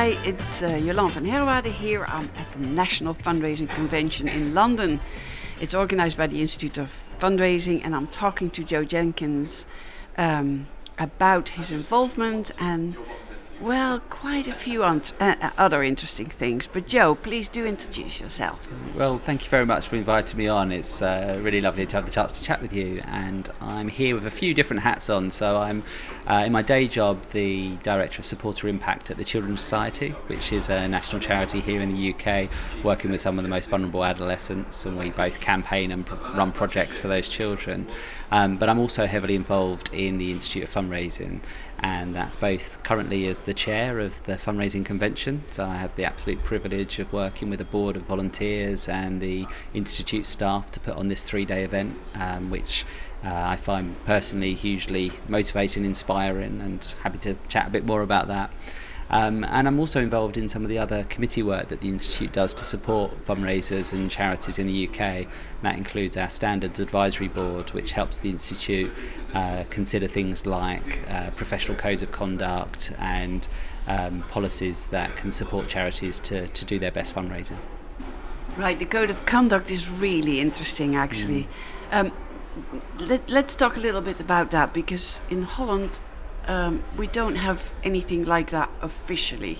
Hi, it's uh, Jolande van Herwaarde here. I'm at the National Fundraising Convention in London. It's organized by the Institute of Fundraising, and I'm talking to Joe Jenkins um, about his involvement and well, quite a few uh, uh, other interesting things. But Joe, please do introduce yourself. Well, thank you very much for inviting me on. It's uh, really lovely to have the chance to chat with you. And I'm here with a few different hats on. So I'm, uh, in my day job, the Director of Supporter Impact at the Children's Society, which is a national charity here in the UK, working with some of the most vulnerable adolescents. And we both campaign and run projects for those children. Um, but I'm also heavily involved in the Institute of Fundraising and that's both currently as the chair of the fundraising convention. So I have the absolute privilege of working with a board of volunteers and the institute staff to put on this three-day event, um, which uh, I find personally hugely motivating, inspiring, and happy to chat a bit more about that. Um, and I'm also involved in some of the other committee work that the Institute does to support fundraisers and charities in the UK. And that includes our Standards Advisory Board, which helps the Institute uh, consider things like uh, professional codes of conduct and um, policies that can support charities to, to do their best fundraising. Right, the code of conduct is really interesting actually. Mm. Um, let, let's talk a little bit about that because in Holland um, we don't have anything like that officially.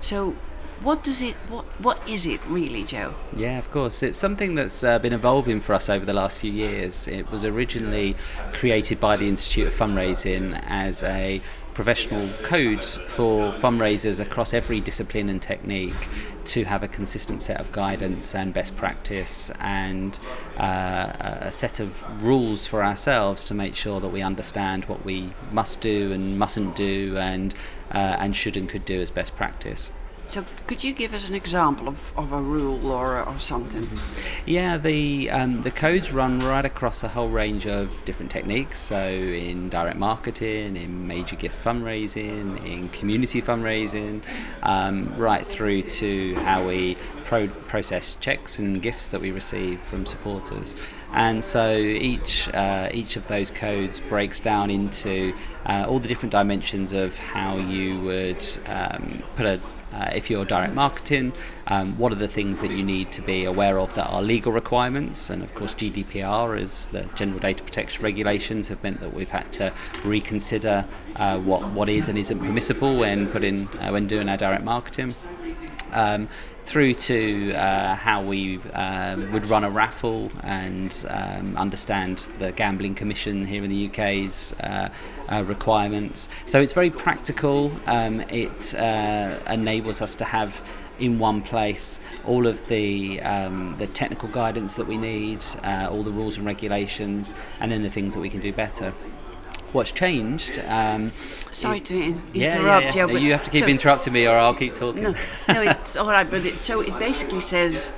So, what does it? What what is it really, Joe? Yeah, of course. It's something that's uh, been evolving for us over the last few years. It was originally created by the Institute of Fundraising as a professional codes for fundraisers across every discipline and technique to have a consistent set of guidance and best practice and uh, a set of rules for ourselves to make sure that we understand what we must do and mustn't do and uh, and should and could do as best practice. So, could you give us an example of, of a rule or, or something? Yeah, the um, the codes run right across a whole range of different techniques. So, in direct marketing, in major gift fundraising, in community fundraising, um, right through to how we pro- process checks and gifts that we receive from supporters. And so each uh, each of those codes breaks down into uh, all the different dimensions of how you would um, put a uh, if you're direct marketing, um, what are the things that you need to be aware of that are legal requirements? And of course, GDPR, is the General Data Protection Regulations, have meant that we've had to reconsider uh, what what is and isn't permissible when putting uh, when doing our direct marketing um, through to uh, how we um, would run a raffle and um, understand the gambling commission here in the UK's uh, uh, requirements. So it's very practical. Um, it uh, enables us to have in one place all of the um, the technical guidance that we need, uh, all the rules and regulations, and then the things that we can do better what's changed. Um, Sorry to in- interrupt yeah, yeah, yeah. you. have to keep so, interrupting me, or I'll keep talking. No, no, it's all right. But it, so it basically says,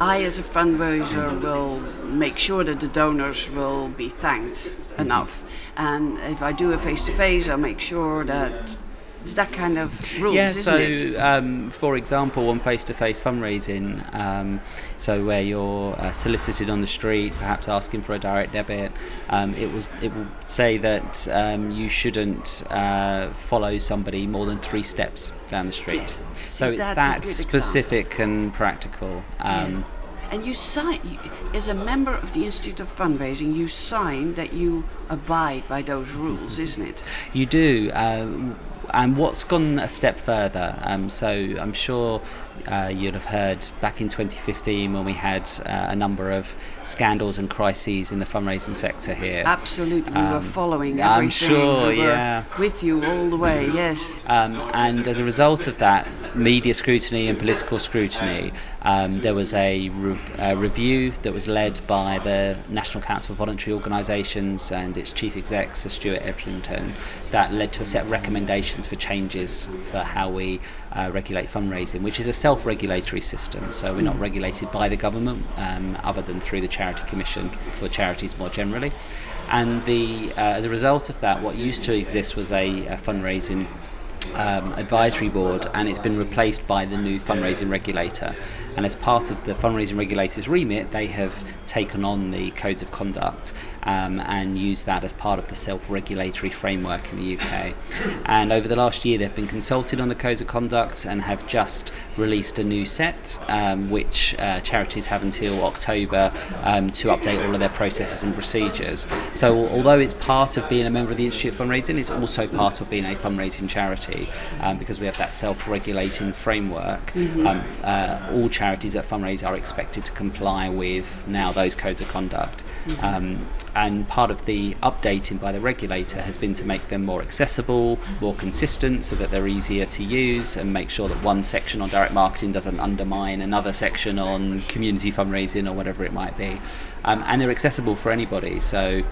I as a fundraiser will make sure that the donors will be thanked enough, and if I do a face to face, I'll make sure that it's that kind of rules, yeah, so um, for example, on face-to-face fundraising, um, so where you're uh, solicited on the street, perhaps asking for a direct debit, um, it was it will say that um, you shouldn't uh, follow somebody more than three steps down the street. Yeah. So it's that specific example. and practical. Yeah. Um, and you sign as a member of the Institute of Fundraising. You sign that you abide by those rules, isn't it? You do. Uh, and what's gone a step further, um, so I'm sure uh, you'd have heard back in 2015 when we had uh, a number of scandals and crises in the fundraising sector here. Absolutely, um, we were um, following everything. I'm sure, we yeah. With you all the way, yes. Um, and as a result of that, media scrutiny and political scrutiny, um, there was a, re- a, review that was led by the National Council of Voluntary Organisations and its chief exec, Sir Stuart Etherington, that led to a set of recommendations for changes for how we uh, regulate fundraising, which is a self regulatory system. So we're not mm. regulated by the government um, other than through the Charity Commission for charities more generally. And the, uh, as a result of that, what used to exist was a, a fundraising um, advisory board and it's been replaced by the new fundraising regulator. And as part of the fundraising regulator's remit, they have taken on the codes of conduct um, and used that as part of the self regulatory framework in the UK. And over the last year, they've been consulted on the codes of conduct and have just released a new set, um, which uh, charities have until October um, to update all of their processes and procedures. So, although it's part of being a member of the Institute of Fundraising, it's also part of being a fundraising charity um, because we have that self regulating framework. Mm-hmm. Um, uh, all charities that fundraise are expected to comply with now those codes of conduct. Mm-hmm. Um, and part of the updating by the regulator has been to make them more accessible, more consistent, so that they're easier to use, and make sure that one section on direct marketing doesn't undermine another section on community fundraising or whatever it might be. Um, and they're accessible for anybody. So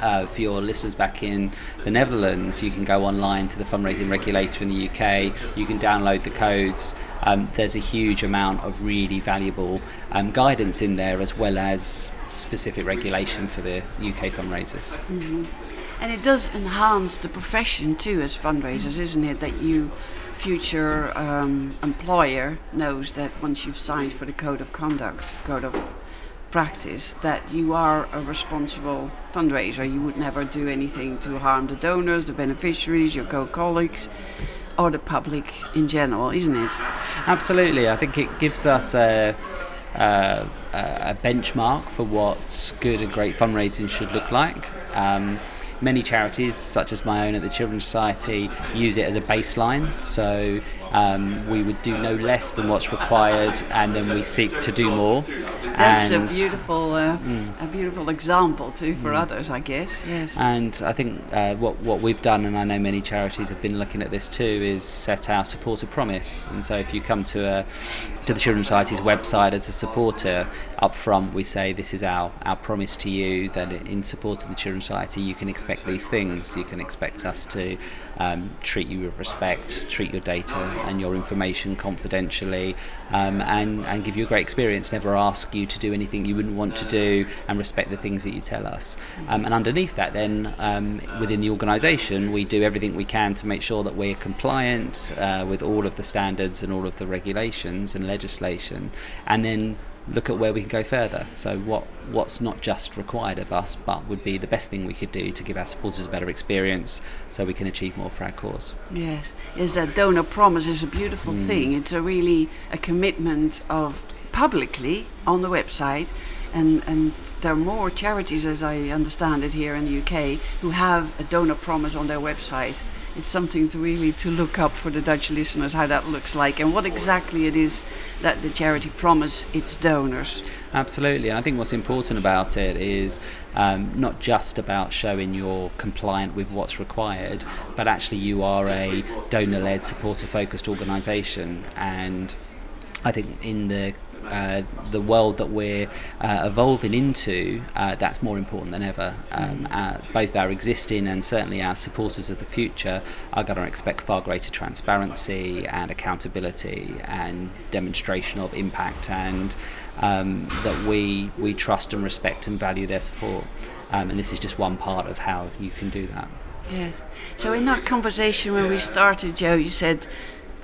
uh, for your listeners back in the Netherlands, you can go online to the fundraising regulator in the UK. You can download the codes. Um, there's a huge amount of really valuable um, guidance in there, as well as specific regulation for the UK fundraisers. Mm-hmm. And it does enhance the profession too, as fundraisers, isn't it? That you future um, employer knows that once you've signed for the code of conduct, code of practice that you are a responsible fundraiser. You would never do anything to harm the donors, the beneficiaries, your co colleagues, or the public in general, isn't it? Absolutely. I think it gives us a, a, a benchmark for what good and great fundraising should look like. Um, many charities, such as my own at the Children's Society, use it as a baseline. So um, we would do no less than what's required, and then we seek to do more. That's and, a beautiful, uh, mm. a beautiful example too for mm. others, I guess. Yes. And I think uh, what what we've done, and I know many charities have been looking at this too, is set our supporter promise. And so if you come to a to the Children's Society's website as a supporter, up front we say this is our our promise to you that in support of the Children's Society you can expect these things. You can expect us to um, treat you with respect, treat your data and your information confidentially, um, and, and give you a great experience. Never ask you to do anything you wouldn't want to do, and respect the things that you tell us. Um, and underneath that, then um, within the organisation, we do everything we can to make sure that we're compliant uh, with all of the standards and all of the regulations and legislation, and then look at where we can go further. So what what's not just required of us, but would be the best thing we could do to give our supporters a better experience, so we can achieve more for our cause. Yes, is that donor promise is a beautiful mm. thing. It's a really a commitment of publicly on the website. And, and there are more charities, as I understand it, here in the UK, who have a donor promise on their website it's something to really to look up for the Dutch listeners how that looks like and what exactly it is that the charity promise its donors. Absolutely, and I think what's important about it is um, not just about showing you're compliant with what's required, but actually you are a donor-led, supporter-focused organisation, and I think in the uh, the world that we're uh, evolving into, uh, that's more important than ever. Um, mm. uh, both our existing and certainly our supporters of the future are going to expect far greater transparency and accountability and demonstration of impact and um, that we, we trust and respect and value their support. Um, and this is just one part of how you can do that. Yes. So in that conversation when we started, Joe, you said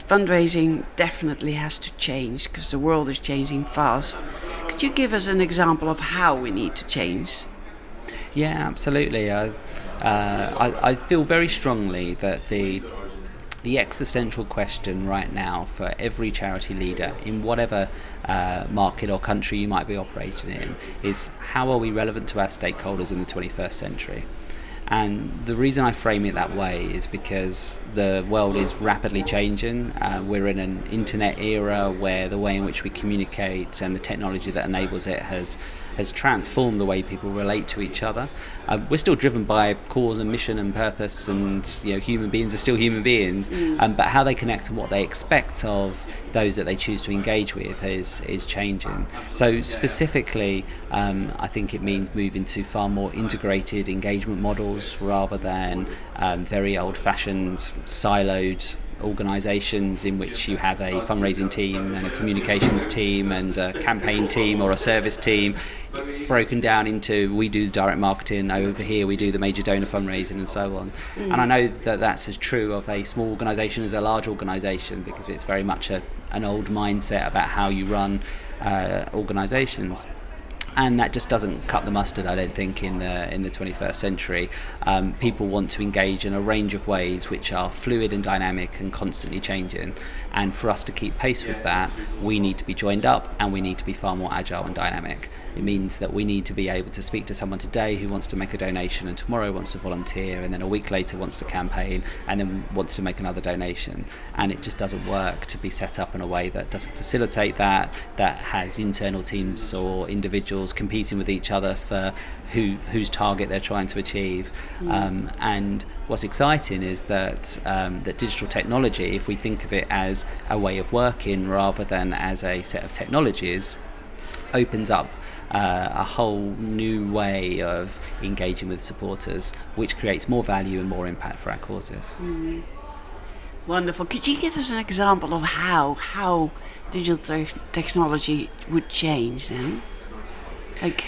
fundraising definitely has to change because the world is changing fast. Could you give us an example of how we need to change? Yeah, absolutely. I, uh, I, I feel very strongly that the the existential question right now for every charity leader in whatever uh, market or country you might be operating in is how are we relevant to our stakeholders in the 21st century? And the reason I frame it that way is because the world is rapidly changing. Uh, we're in an internet era where the way in which we communicate and the technology that enables it has has transformed the way people relate to each other. Um, we're still driven by cause and mission and purpose, and you know, human beings are still human beings. Mm. Um, but how they connect and what they expect of those that they choose to engage with is is changing. So specifically, um, I think it means moving to far more integrated engagement models rather than um, very old-fashioned, siloed organisations in which you have a fundraising team and a communications team and a campaign team or a service team broken down into we do direct marketing over here we do the major donor fundraising and so on mm. and I know that that's as true of a small organisation as a large organisation because it's very much a, an old mindset about how you run uh, organisations and that just doesn't cut the mustard. I don't think in the in the 21st century, um, people want to engage in a range of ways which are fluid and dynamic and constantly changing. And for us to keep pace with that, we need to be joined up and we need to be far more agile and dynamic. It means that we need to be able to speak to someone today who wants to make a donation and tomorrow wants to volunteer and then a week later wants to campaign and then wants to make another donation. And it just doesn't work to be set up in a way that doesn't facilitate that, that has internal teams or individuals competing with each other for who whose target they're trying to achieve. Mm. Um, and what's exciting is that um, that digital technology, if we think of it as a way of working rather than as a set of technologies, opens up uh, a whole new way of engaging with supporters, which creates more value and more impact for our causes. Mm. Wonderful. Could you give us an example of how how digital te- technology would change then? Like,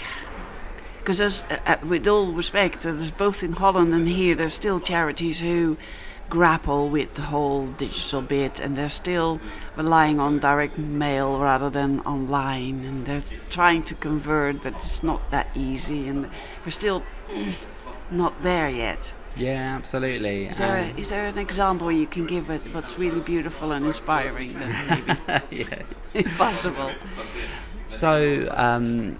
because uh, uh, with all respect, there's both in Holland and here, there's still charities who grapple with the whole digital bit and they're still relying on direct mail rather than online and they're trying to convert but it's not that easy and we're still not there yet. Yeah absolutely is there, um, a, is there an example you can give it what's really beautiful and inspiring yes. if possible so um,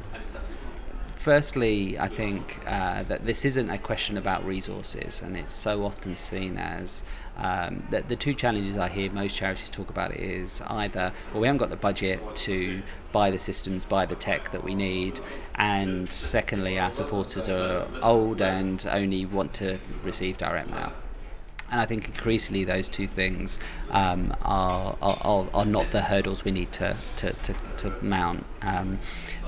firstly, I think uh, that this isn't a question about resources, and it's so often seen as um, that the two challenges I hear most charities talk about is either, well, we haven't got the budget to buy the systems, buy the tech that we need, and secondly, our supporters are old and only want to receive direct mail. And I think increasingly those two things um, are, are, are, not the hurdles we need to, to, to, to mount. Um,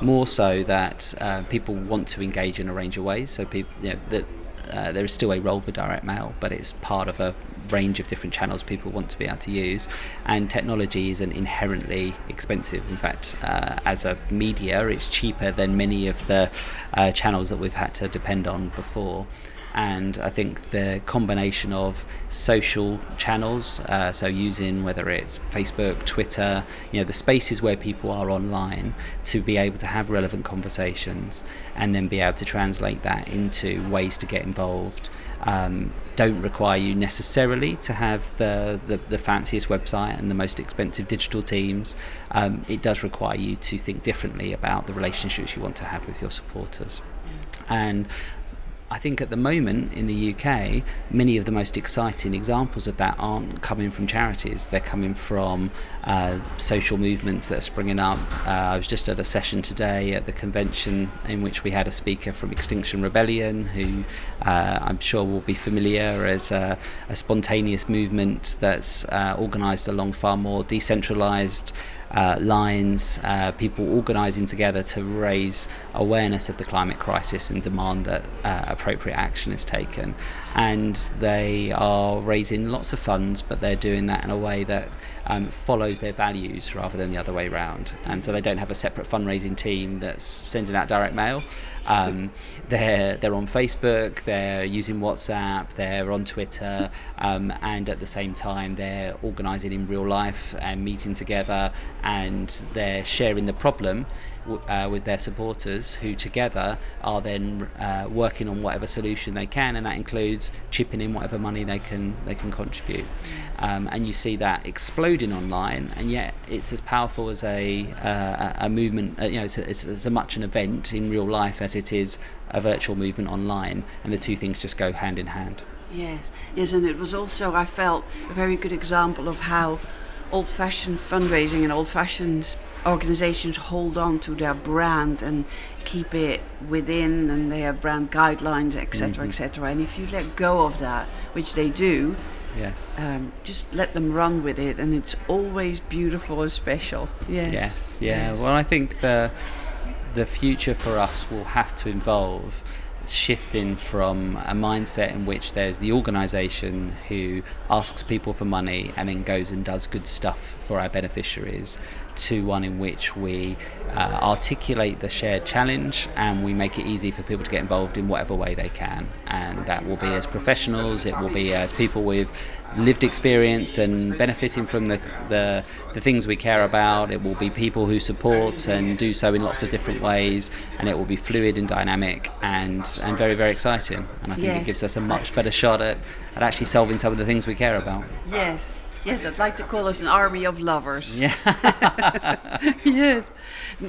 more so that uh, people want to engage in a range of ways. So people, you know, that uh, there is still a role for direct mail, but it's part of a range of different channels people want to be able to use. And technology isn't inherently expensive. In fact, uh, as a media, it's cheaper than many of the uh, channels that we've had to depend on before and I think the combination of social channels, uh, so using whether it's Facebook, Twitter, you know, the spaces where people are online to be able to have relevant conversations and then be able to translate that into ways to get involved. Um, don't require you necessarily to have the, the, the, fanciest website and the most expensive digital teams. Um, it does require you to think differently about the relationships you want to have with your supporters. And I think at the moment in the UK, many of the most exciting examples of that aren't coming from charities. They're coming from uh, social movements that are springing up. Uh, I was just at a session today at the convention in which we had a speaker from Extinction Rebellion, who uh, I'm sure will be familiar as a, a spontaneous movement that's uh, organised along far more decentralised uh, lines, uh, people organising together to raise awareness of the climate crisis and demand that uh, appropriate action is taken. And they are raising lots of funds, but they're doing that in a way that um, follows their values rather than the other way around. And so they don't have a separate fundraising team that's sending out direct mail. Um, they're they're on Facebook, they're using WhatsApp, they're on Twitter, um, and at the same time they're organising in real life and meeting together, and they're sharing the problem uh, with their supporters, who together are then uh, working on whatever solution they can, and that includes chipping in whatever money they can they can contribute. Um, and you see that exploding online, and yet it's as powerful as a uh, a movement. Uh, you know, it's, as much an event in real life as it is a virtual movement online, and the two things just go hand in hand. Yes, yes, and it was also I felt a very good example of how old-fashioned fundraising and old-fashioned organizations hold on to their brand and keep it within and they have brand guidelines etc mm-hmm. etc and if you let go of that which they do yes um, just let them run with it and it's always beautiful and special yes yes yeah yes. well i think the the future for us will have to involve shifting from a mindset in which there's the organisation who asks people for money and then goes and does good stuff for our beneficiaries to one in which we uh, articulate the shared challenge and we make it easy for people to get involved in whatever way they can. And that will be as professionals, it will be as people with lived experience and benefiting from the, the, the things we care about. It will be people who support and do so in lots of different ways, and it will be fluid and dynamic and, and very, very exciting. And I think yes. it gives us a much better shot at, at actually solving some of the things we care about. Yes. Yes, I'd like to call it an army of lovers. Yeah. yes.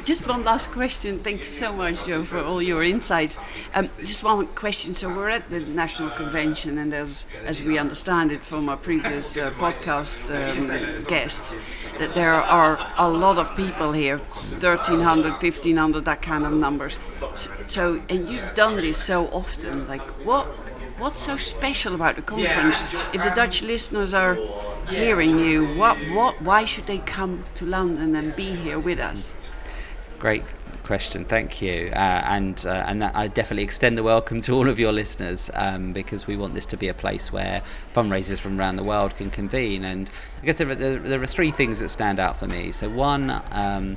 Just one last question. Thank you so much, Joe, for all your insights. Um, just one question. So we're at the National Convention, and as as we understand it from our previous uh, podcast um, guests, that there are a lot of people here, 1,300, 1,500, that kind of numbers. So, so and you've done this so often. Like, what what's so special about the conference? If the Dutch listeners are hearing you, what, what, why should they come to London and be here with us? Great question, thank you. Uh, and uh, and that, I definitely extend the welcome to all of your listeners um, because we want this to be a place where fundraisers from around the world can convene. And I guess there are, there, there are three things that stand out for me. So, one, um,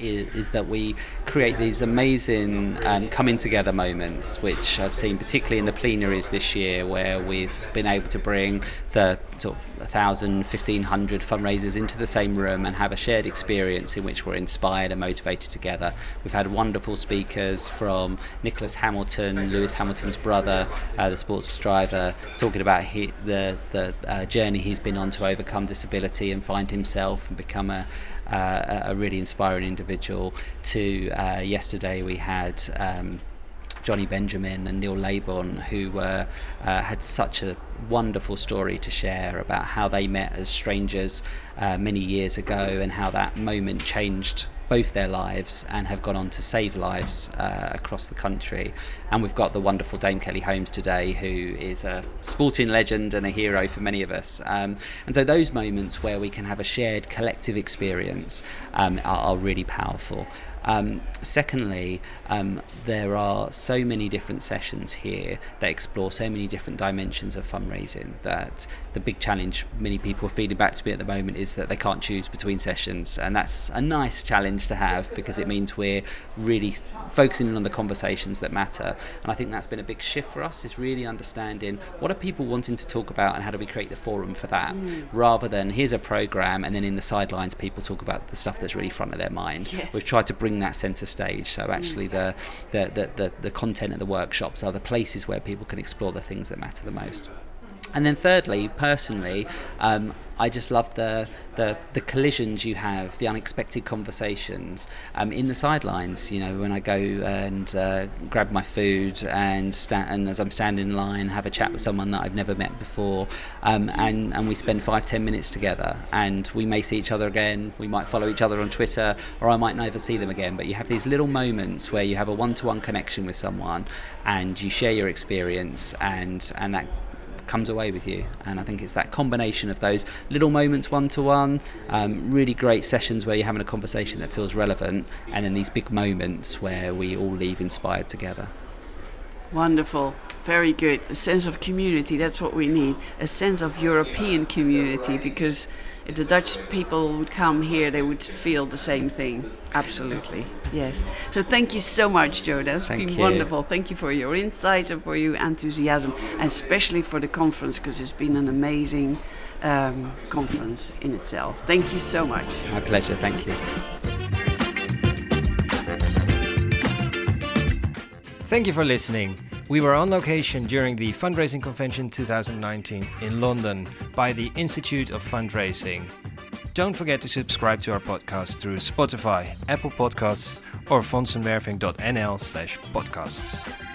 is, is that we create these amazing um, coming together moments, which I've seen particularly in the plenaries this year, where we've been able to bring the sort of 1,000, 1,500 fundraisers into the same room and have a shared experience in which we're inspired and motivated together. We've had wonderful speakers from Nicholas Hamilton, Lewis Hamilton's brother, uh, the sports driver, talking about he, the, the uh, journey he's been on to overcome disability and find himself and become a, a really inspiring individual. To uh, yesterday, we had. Um, Johnny Benjamin and Neil Laybourne, who were, uh, had such a wonderful story to share about how they met as strangers uh, many years ago and how that moment changed both their lives and have gone on to save lives uh, across the country. And we've got the wonderful Dame Kelly Holmes today, who is a sporting legend and a hero for many of us. Um, and so those moments where we can have a shared collective experience um, are, are really powerful. Um, secondly, um, there are so many different sessions here that explore so many different dimensions of fundraising that the big challenge many people are feeding back to me at the moment is that they can't choose between sessions. And that's a nice challenge to have because it means we're really focusing on the conversations that matter. And I think that's been a big shift for us is really understanding what are people wanting to talk about and how do we create the forum for that mm. rather than here's a program and then in the sidelines people talk about the stuff that's really front of their mind. Yeah. We've tried to bring bring that centre stage. So actually, mm. the, the, the, the, the content of the workshops are the places where people can explore the things that matter the most. And then thirdly, personally, um, I just love the, the, the collisions you have, the unexpected conversations um, in the sidelines. You know, when I go and uh, grab my food and and as I'm standing in line, have a chat with someone that I've never met before, um, and and we spend five ten minutes together, and we may see each other again. We might follow each other on Twitter, or I might never see them again. But you have these little moments where you have a one-to-one connection with someone, and you share your experience, and and that comes away with you. And I think it's that combination of those little moments one to one, really great sessions where you're having a conversation that feels relevant, and then these big moments where we all leave inspired together. Wonderful. Very good. A sense of community, that's what we need. A sense of European community because if the Dutch people would come here, they would feel the same thing. Absolutely, yes. So thank you so much, Joe. That's thank been you. wonderful. Thank you for your insights and for your enthusiasm, and especially for the conference because it's been an amazing um, conference in itself. Thank you so much. My pleasure. Thank you. Thank you for listening. We were on location during the Fundraising Convention 2019 in London by the Institute of Fundraising. Don't forget to subscribe to our podcast through Spotify, Apple Podcasts, or fondsenwerving.nl slash podcasts.